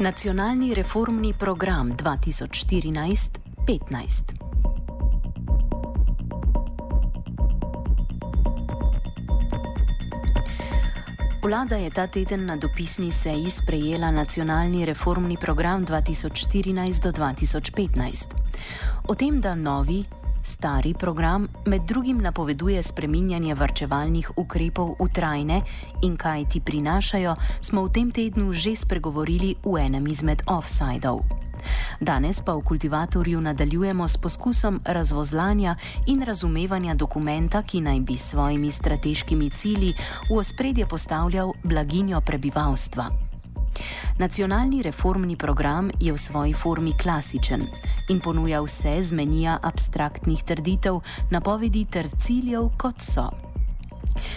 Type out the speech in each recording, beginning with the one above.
Nacionalni reformni program 2014-15. Vlada je ta teden na dopisni seji sprejela nacionalni reformni program 2014-2015. O tem, da novi Stari program med drugim napoveduje spreminjanje varčevalnih ukrepov v trajne in kaj ti prinašajo, smo v tem tednu že spregovorili v enem izmed offsajdov. Danes pa v kultivatorju nadaljujemo s poskusom razvozlanja in razumevanja dokumenta, ki naj bi s svojimi strateškimi cilji v ospredje postavljal blaginjo prebivalstva. Nacionalni reformni program je v svoji formi klasičen in ponuja vse zmenija abstraktnih trditev, napovedi ter ciljev, kot so.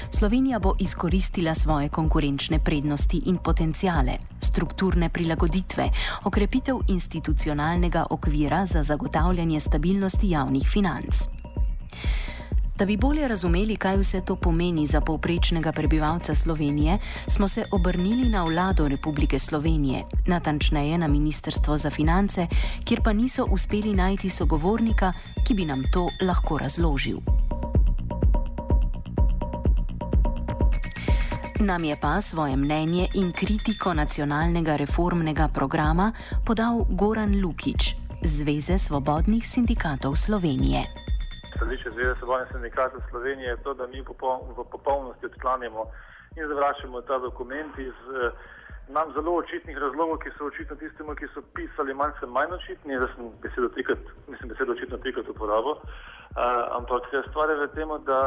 Slovenija bo izkoristila svoje konkurenčne prednosti in potencijale, strukturne prilagoditve, okrepitev institucionalnega okvira za zagotavljanje stabilnosti javnih financ. Da bi bolje razumeli, kaj vse to pomeni za povprečnega prebivalca Slovenije, smo se obrnili na vlado Republike Slovenije, natančneje na Ministrstvo za finance, kjer pa niso uspeli najti sogovornika, ki bi nam to lahko razložil. Nam je pa svoje mnenje in kritiko nacionalnega reformnega programa podal Goran Lukič, Zveze svobodnih sindikatov Slovenije stališče Zveze svobodnih sindikatov Slovenije je to, da mi v popolnosti odklanjamo in zavračamo ta dokument iz eh, nam zelo očitnih razlogov, ki so očitno tistemu, ki so pisali malce manj očitni, da sem besedo trikrat, mislim, besedo očitno trikrat uporabil, uh, ampak stvar je v tem, da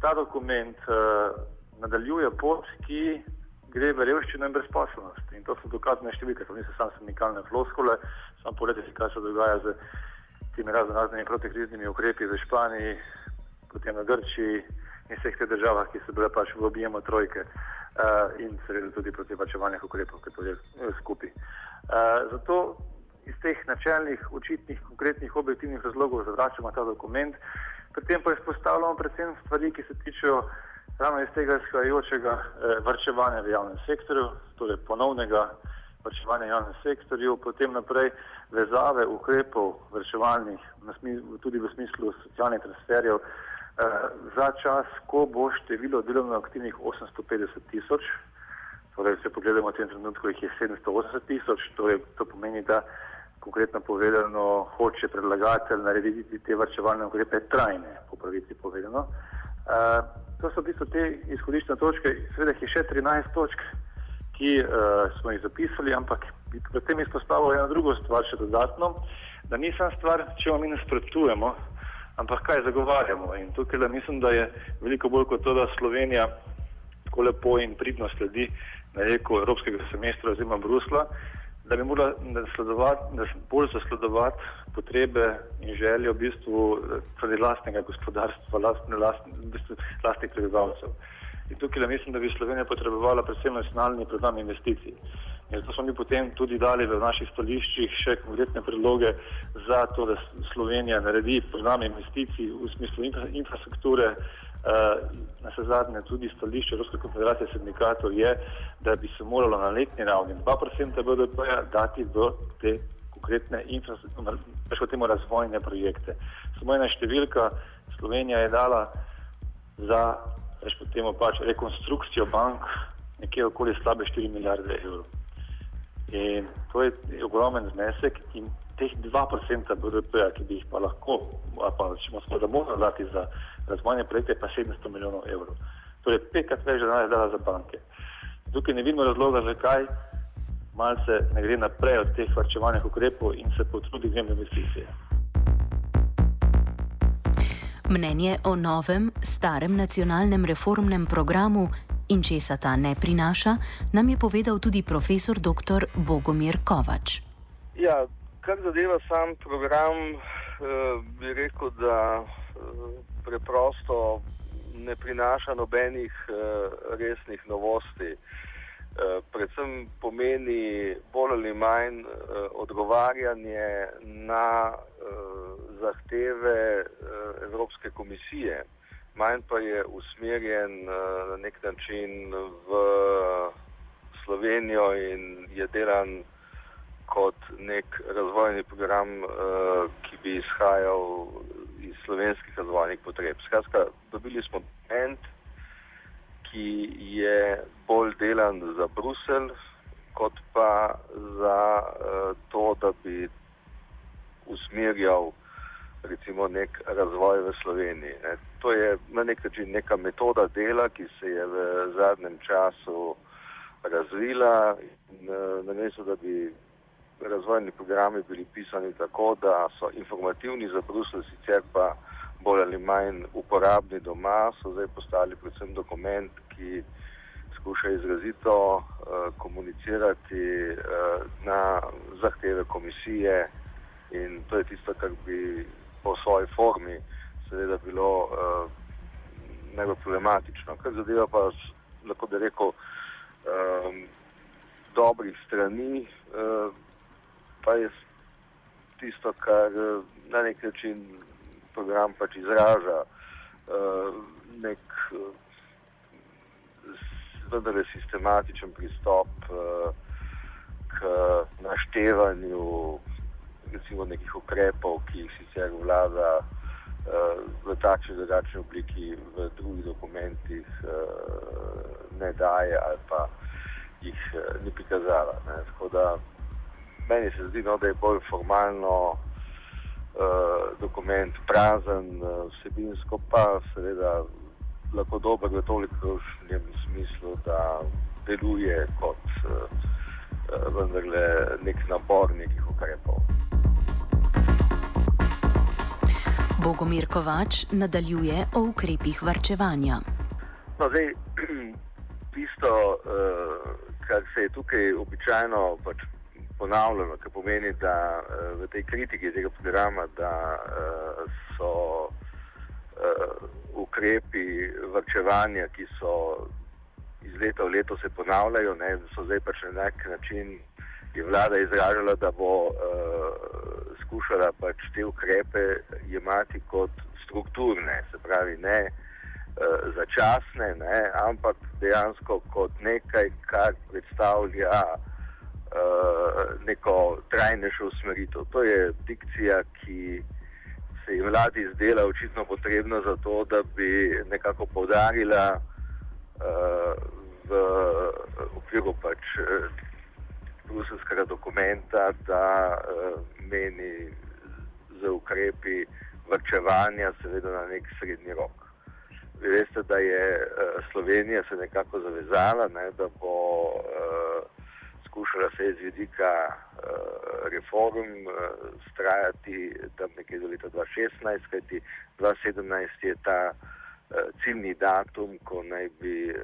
ta dokument uh, nadaljuje pot, ki gre v revščino in brezposobnost. In to so dokazne številke, to niso samo sindikalne floskole, samo pogledajte, kaj se dogaja z temi raznimi protikriznimi ukrepi v Španiji, potem na Grčiji in vseh teh državah, ki so bile pač v objemu trojke uh, in seveda tudi proti pačevanju ukrepov, ki to je uh, skupaj. Uh, zato iz teh načelnih, očitnih, konkretnih, objektivnih razlogov zavračamo ta dokument, pri tem pa izpostavljamo predvsem stvari, ki se tičejo ravno iz tega izhajajočega uh, vrčevanja v javnem sektorju, torej ponovnega vrčevanja v javnem sektorju, potem naprej vezave ukrepov vrčevalnih, tudi v smislu socialnih transferjev, eh, za čas, ko bo število delovno aktivnih 850 tisoč, torej če pogledamo v tem trenutku jih je 780 tisoč, torej to pomeni, da konkretno povedano hoče predlagatelj narediti te vrčevalne ukrepe trajne, po pravici povedano. Uh, to so v bistvu te izhodiščne točke, seveda jih je še 13 točk, ki uh, smo jih zapisali, ampak bi pri tem izpostavil eno drugo stvar še dodatno, da ni samo stvar, če mi nasprotujemo, ampak kaj zagovarjamo. In tukaj le mislim, da je veliko bolj kot to, da Slovenija tako lepo in pridno sledi na reko Evropskega semestra oziroma Brusla, da bi morala nasledovati, bolj zasledovati potrebe in želje v bistvu tudi lastnega gospodarstva, lastne, lastne, v bistvu, lastnih prebivalcev. In tukaj le mislim, da bi Slovenija potrebovala predvsem nacionalni program investicij. In zato smo mi potem tudi dali v naših stališčih še konkretne predloge za to, da Slovenija naredi program investicij v smislu infra, infrastrukture. Uh, na vse zadnje tudi stališče Evropske konfederacije sindikatov je, da bi se moralo na letni ravni 2% BDP-ja dati v te konkretne infrastrukturne razvojne projekte. Samo ena številka, Slovenija je dala za rečemo temu pač rekonstrukcijo bank, nekje okoli slabe 4 milijarde evrov. In to je ogromen znesek in teh 2% BDP-ja, ki bi jih pa lahko, pa če smo da moramo dati za razvojne projekte, pa 700 milijonov evrov. Torej, petkrat več denarja dala za banke. Tukaj ne vidimo razloga, zakaj malce ne gre naprej od teh varčevalnih ukrepov in se potrudi grem investicije. Mnenje o novem, starem nacionalnem reformnem programu in česa ta ne prinaša, nam je povedal tudi profesor dr. Bogomir Kovač. Ja, kar zadeva sam program, eh, bi rekel, da eh, preprosto ne prinaša nobenih eh, resnih novosti. Predvsem pomeni bolj ali manj odgovarjanje na zahteve Evropske komisije, manj pa je usmerjen na nek način v Slovenijo in je delan kot nek razvojni program, ki bi izhajal iz slovenskih razvojnih potreb. Skratka, dobili smo ent, ki je bolj delan za Brusel, kot pa za uh, to, da bi usmerjal recimo nek razvoj v Sloveniji. Ne. To je na nek način neka metoda dela, ki se je v zadnjem času razvila in uh, namesto, da bi razvojni programi bili pisani tako, da so informativni za Bruselj, sicer pa bolj ali manj uporabni doma, so zdaj postali predvsem dokument, ki skuša izrazito uh, komunicirati uh, na zahteve komisije in to je tisto, kar bi po svoji formi seveda bilo uh, najbolj problematično. Kar zadeva pa, lahko bi rekel, um, dobrih strani. Uh, pa je tisto, kar na nek način program pač izraža, uh, nek uh, vendar je sistematičen pristop uh, k naštevanju recimo nekih ukrepov, ki jih sicer vlada uh, v takšni drugačni obliki v drugih dokumentih uh, ne daje ali pa jih uh, ni prikazala. Ne. Tako da meni se zdi, no, da je bolj formalno dokument prazen, vsebinsko pa seveda lahko dober v toliko smislu, da deluje kot uh, vendarle nek nabor nekih ukrepov. Bogomir Kovač nadaljuje o ukrepih varčevanja. No, zdaj, tisto, uh, kar se je tukaj običajno pač ponavljeno, kar pomeni, da v tej kritiki tega programa, da so ukrepi vrčevanja, ki so iz leta v leto se ponavljajo, ne, so zdaj pač na nek način je vlada izražala, da bo uh, skušala pač te ukrepe jemati kot strukturne, se pravi ne uh, začasne, ne, ampak dejansko kot nekaj, kar predstavlja Eh, neko trajnejšo usmeritev. To je dikcija, ki se je vladi zdela očitno potrebna za to, da bi nekako povdarila uh, v okviru pač uh, bruselskega dokumenta, da uh, meni za ukrepi vrčevanja seveda na nek srednji rok. Vi veste, da je uh, Slovenija se nekako zavezala, ne, da bo uh, skušala se z vidika uh, reform uh, strajati tam nekje do leta 2016, kajti 2017 je ta uh, ciljni datum, ko naj bi uh,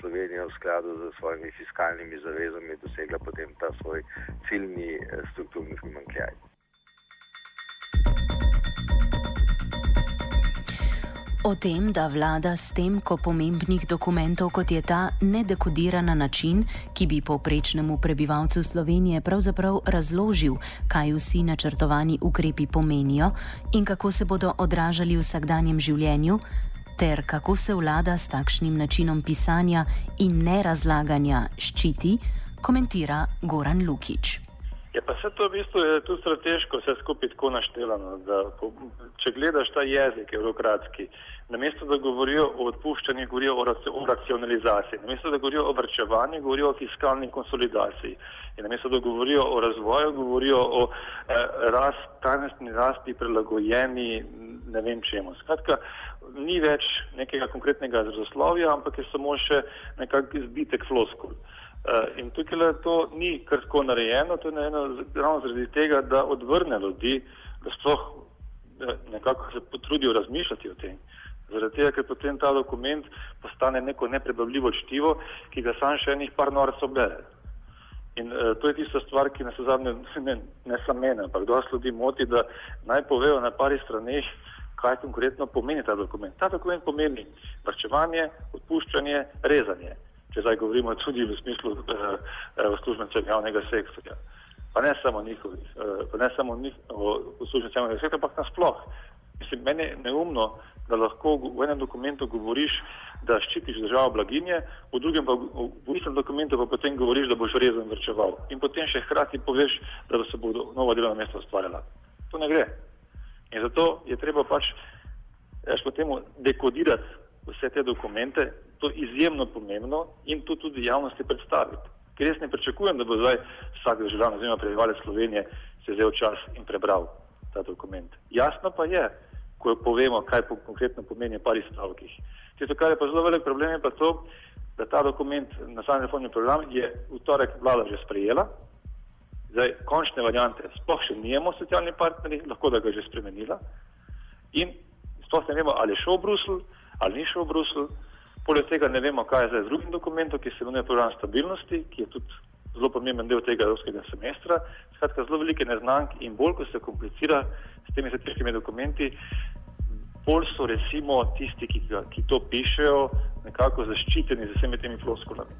Slovenija v skladu z svojimi fiskalnimi zavezami dosegla potem ta svoj ciljni uh, strukturni primankljaj. O tem, da vlada s tem, ko pomembnih dokumentov kot je ta, ne dekodira na način, ki bi povprečnemu prebivalcu Slovenije pravzaprav razložil, kaj vsi načrtovani ukrepi pomenijo in kako se bodo odražali v vsakdanjem življenju, ter kako se vlada s takšnim načinom pisanja in nerazlaganja ščiti, komentira Goran Lukič. Je pa vse to v bistvu tu strateško vse skupaj tako naštelano, da po, če gledaš ta jezik evropratski, namesto da govorijo o odpuščanju, govorijo o, raci, o racionalizaciji, namesto da govorijo o vrčevanju, govorijo o fiskalni konsolidaciji in namesto da govorijo o razvoju, govorijo o eh, rast, trajnostni rasti prilagojeni ne vem čemu. Skratka, ni več nekega konkretnega izrazoslovja, ampak je samo še nekak izbitek floskul. Uh, in tukaj to ni kar tako narejeno, to je narejeno ravno zaradi tega, da odvrne ljudi, da sploh da nekako se potrudijo razmišljati o tem. Zaradi tega, ker potem ta dokument postane neko neprebavljivo čtivo, ki ga sam še enih par norcev bere. In uh, to je tista stvar, ki nas zadnje ne, ne samo mene, ampak dosti ljudi moti, da naj povejo na pari straneh, kaj konkretno pomeni ta dokument. Ta dokument pomeni vrčevanje, odpuščanje, rezanje če zdaj govorimo tudi v smislu eh, uslužbencev javnega sektorja. Pa ne samo njihovih, eh, pa ne samo uslužbencev javnega sektorja, ampak nasploh. Mislim, meni je neumno, da lahko v enem dokumentu govoriš, da ščitiš državo blaginje, v drugem pa v istem dokumentu pa potem govoriš, da boš rezno vrčeval. In potem še hkrati poveš, da se bodo nova delovna mesta ustvarjala. To ne gre. In zato je treba pač, až potem dekodirati vse te dokumente, to je izjemno pomembno in to tudi javnosti predstaviti. Ker jaz ne pričakujem, da bo zdaj vsak državljan oziroma prebivalec Slovenije se vzel čas in prebral ta dokument. Jasno pa je, ko povemo, kaj po, konkretno pomeni v parih stavkih. Tisto, kar je pa zelo velik problem, je pa to, da ta dokument, nacionalni reformni program, je v torek vlada že sprejela. Zdaj, končne variante sploh še nijemo socialni partneri, lahko da ga že spremenila. In sploh ne vemo, ali je šel v Bruselj, ali ni šel v Bruselj. Poleg tega ne vemo, kaj je zdaj z drugim dokumentom, ki se imenuje program stabilnosti, ki je tudi zelo pomemben del tega evropskega semestra. Skratka, zelo velike neznank in bolj, ko se komplicira s temi strateškimi dokumenti, bolj so recimo tisti, ki, ki to pišejo, nekako zaščiteni z vsemi temi floskulami.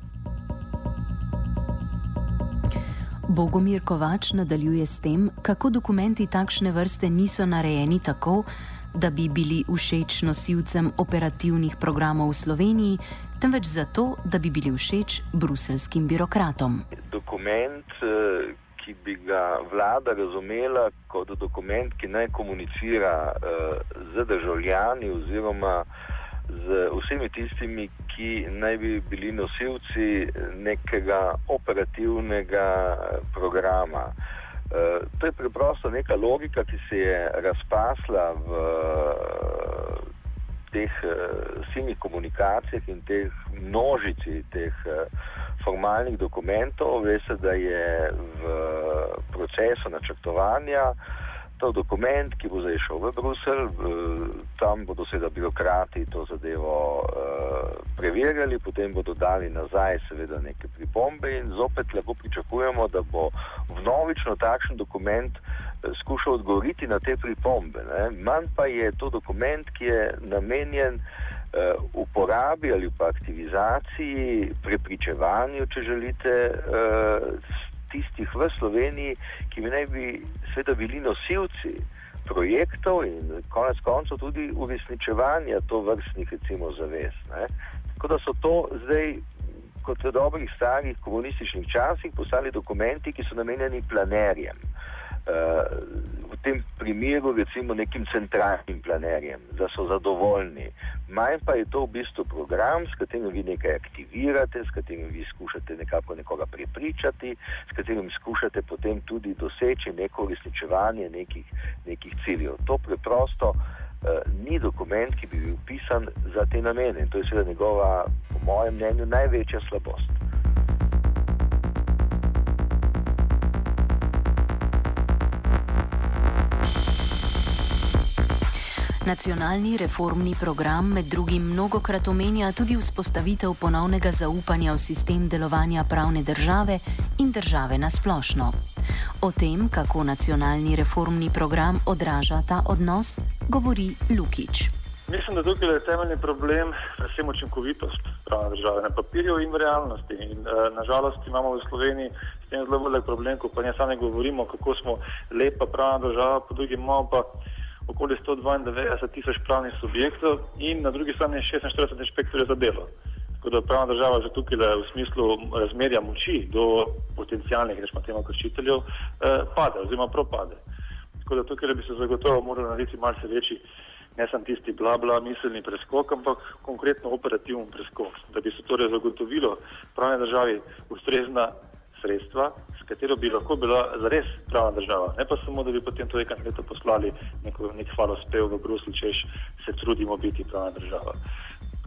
Bogomir Kovač nadaljuje s tem, kako dokumenti takšne vrste niso narejeni tako, da bi bili všeč nosilcem operativnih programov v Sloveniji, temveč zato, da bi bili všeč bruselskim birokratom. Dokument, eh, ki bi ga vlada razumela kot dokument, ki naj komunicira eh, z državljani oziroma z vsemi tistimi, ki naj bi bili nosilci nekega operativnega programa. Uh, to je preprosto neka logika, ki se je razpasla v uh, teh uh, silnih komunikacijah in teh množici teh formalnih dokumentov. Veste, da je v procesu načrtovanja uh, to dokument, ki bo zdaj šel v Bruselj, tam bodo seveda birokrati to zadevo uh, preverjali, potem bodo dali nazaj seveda neke pripombe in zopet lahko pričakujemo, da bo vnovično takšen dokument uh, skušal odgovoriti na te pripombe. Ne? Manj pa je to dokument, ki je namenjen uh, uporabi ali pa aktivizaciji, prepričevanju, če želite, tistih v Sloveniji, ki bi naj bi sveda bili nosilci projektov in konec koncev tudi uresničevanja to vrstnih recimo zavez. Ne. Tako da so to zdaj, kot v dobrih starih komunističnih časih, postali dokumenti, ki so namenjeni planerjem. Uh, tem primeru recimo nekim centralnim planerjem, da so zadovoljni. Manj pa je to v bistvu program, s katerim vi nekaj aktivirate, s katerim vi skušate nekako nekoga prepričati, s katerim skušate potem tudi doseči neko uresničevanje nekih, nekih ciljev. To preprosto uh, ni dokument, ki bi bil pisan za te namene in to je seveda njegova, po mojem mnenju, največja slabost. Nacionalni reformni program med drugim mnogokrat omenja tudi vzpostavitev ponovnega zaupanja v sistem delovanja pravne države in države na splošno. O tem, kako nacionalni reformni program odraža ta odnos, govori Lukič. Mislim, da tukaj je temeljni problem predvsem učinkovitost pravne države na papirju in v realnosti. In, uh, nažalost imamo v Sloveniji s tem zelo velik problem, ko pa ne sami govorimo, kako smo lepa pravna država, po drugi imamo pa okoli 192 tisoč pravnih subjektov in na drugi strani 46 inšpektorjev za delo. Tako da pravna država že tukaj v smislu razmerja moči do potencijalnih, rečemo temu, kršiteljev, eh, pade oziroma propade. Tako da tukaj bi se zagotovo morali narediti malce večji, ne samo tisti bla bla miselni preskok, ampak konkretno operativen preskok, da bi se torej zagotovilo pravne državi ustrezna sredstva, katero bi lahko bila zares pravna država. Ne pa samo, da bi potem to enkrat leto poslali neko, nek falospev v Bruslju, češ se trudimo biti pravna država.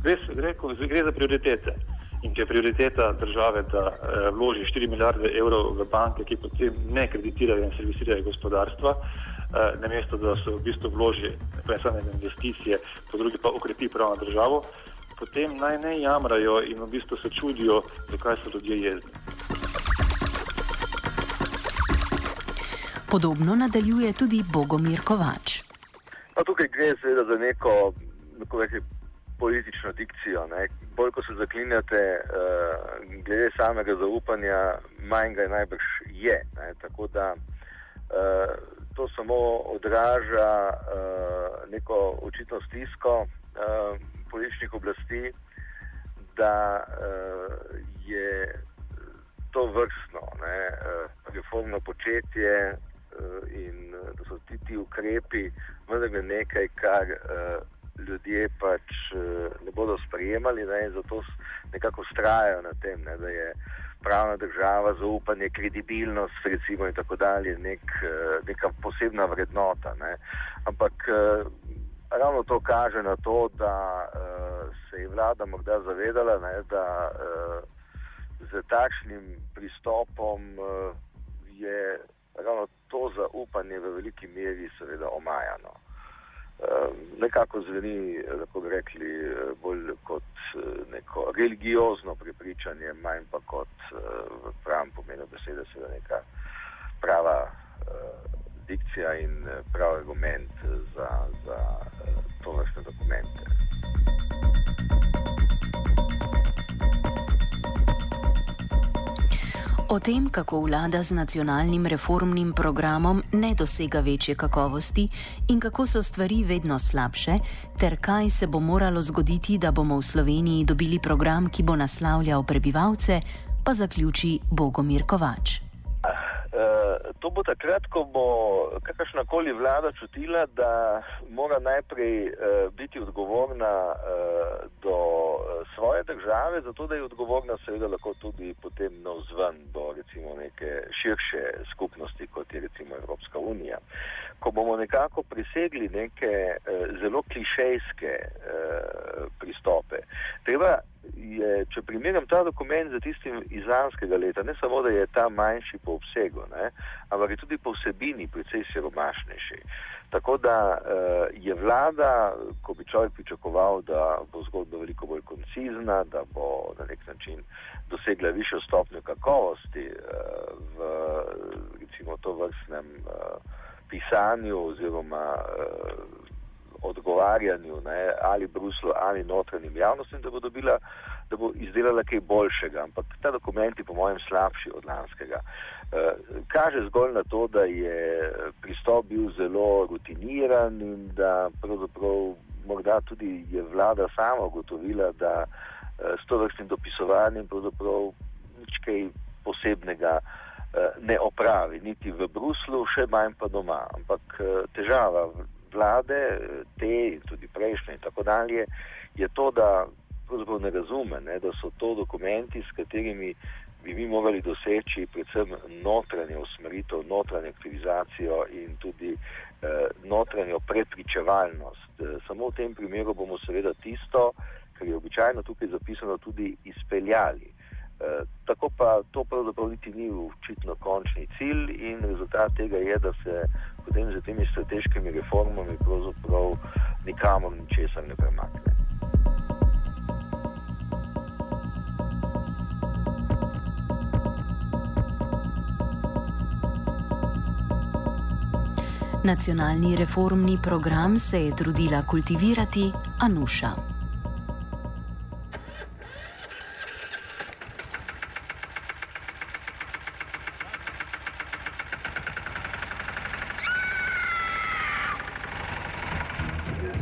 Gre, gre, gre za prioritete. In če je prioriteta države, da eh, vloži 4 milijarde evrov v banke, ki potem ne kreditirajo in servisirajo gospodarstva, eh, namesto da se v bistvu vloži ne samo investicije, po drugi pa ukrepi pravno državo, potem naj ne jamrajo in v bistvu se čudijo, zakaj so ljudje jezni. Podobno nadaljuje tudi Bogomir Kovač. No, tukaj gre seveda za neko, neko reči, politično dikcijo. Ne. Bolj ko se zaklinjate uh, glede samega zaupanja, manj ga najbrž je. Ne. Tako da uh, to samo odraža uh, neko očitno stisko uh, političnih oblasti, da uh, je to vrstno ne, reformno početje in da so ti, ti ukrepi vendar nekaj, kar uh, ljudje pač ne bodo sprejemali ne, in zato nekako ustrajajo na tem, ne, da je pravna država, zaupanje, kredibilnost, recimo in tako dalje, nek, neka posebna vrednota. Ne. Ampak ravno to kaže na to, da se je vlada morda zavedala, ne, da z takšnim pristopom je ravno to zaupanje v veliki meri seveda omajano. Uh, nekako zveni, lahko bi rekli, bolj kot uh, neko religiozno prepričanje, manj pa kot uh, v pravem pomenu besede, seveda neka prava dikcija in pravi argument za, za to vrste dokumente. O tem, kako vlada z nacionalnim reformnim programom ne dosega večje kakovosti in kako so stvari vedno slabše, ter kaj se bo moralo zgoditi, da bomo v Sloveniji dobili program, ki bo naslavljal prebivalce, pa zaključi Bogomir Kovač. To bo takrat, ko bo kakršnakoli vlada čutila, da mora najprej uh, biti odgovorna uh, do svoje države, zato da je odgovorna seveda lahko tudi potem navzven do recimo neke širše skupnosti, kot je recimo Evropska unija. Ko bomo nekako prisegli neke uh, zelo klišejske uh, pristope, treba je, če primerjam ta dokument z tistim iz lanskega leta, ne samo, da je ta manjši po obsegu, ne, ampak je tudi po vsebini precej siromašnejši. Tako da uh, je vlada, ko bi človek pričakoval, da bo zgodba veliko bolj koncizna, da bo na nek način dosegla višjo stopnjo kakovosti uh, v recimo to vrstnem uh, pisanju oziroma uh, odgovarjanju ne, ali Bruslu ali notranjim javnostim, da bo dobila, da bo izdelala kaj boljšega. Ampak ta dokument je po mojem slabši od lanskega. E, kaže zgolj na to, da je pristop bil zelo rutiniran in da pravzaprav morda tudi je vlada sama ugotovila, da e, s to vrstnim dopisovanjem pravzaprav nič kaj posebnega e, ne opravi, niti v Bruslu, še manj pa doma. Ampak težava vlade, te in tudi prejšnje in tako dalje, je to, da pravzaprav ne razume, ne, da so to dokumenti, s katerimi bi mi morali doseči predvsem notranjo usmeritev, notranjo aktivizacijo in tudi eh, notranjo prepričevalnost. Eh, samo v tem primeru bomo seveda tisto, kar je običajno tukaj zapisano, tudi izpeljali. Eh, tako pa to pravzaprav niti ni očitno končni cilj in rezultat tega je, da se potem z temi strateškimi reformami pravzaprav nikamor ničesar ne premakne. Nacionalni reformni program se je trudila kultivirati Anuša.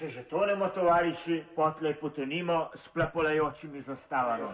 Če že tonemo, tovariši, potlej potonimo s plapolajočimi zastavami.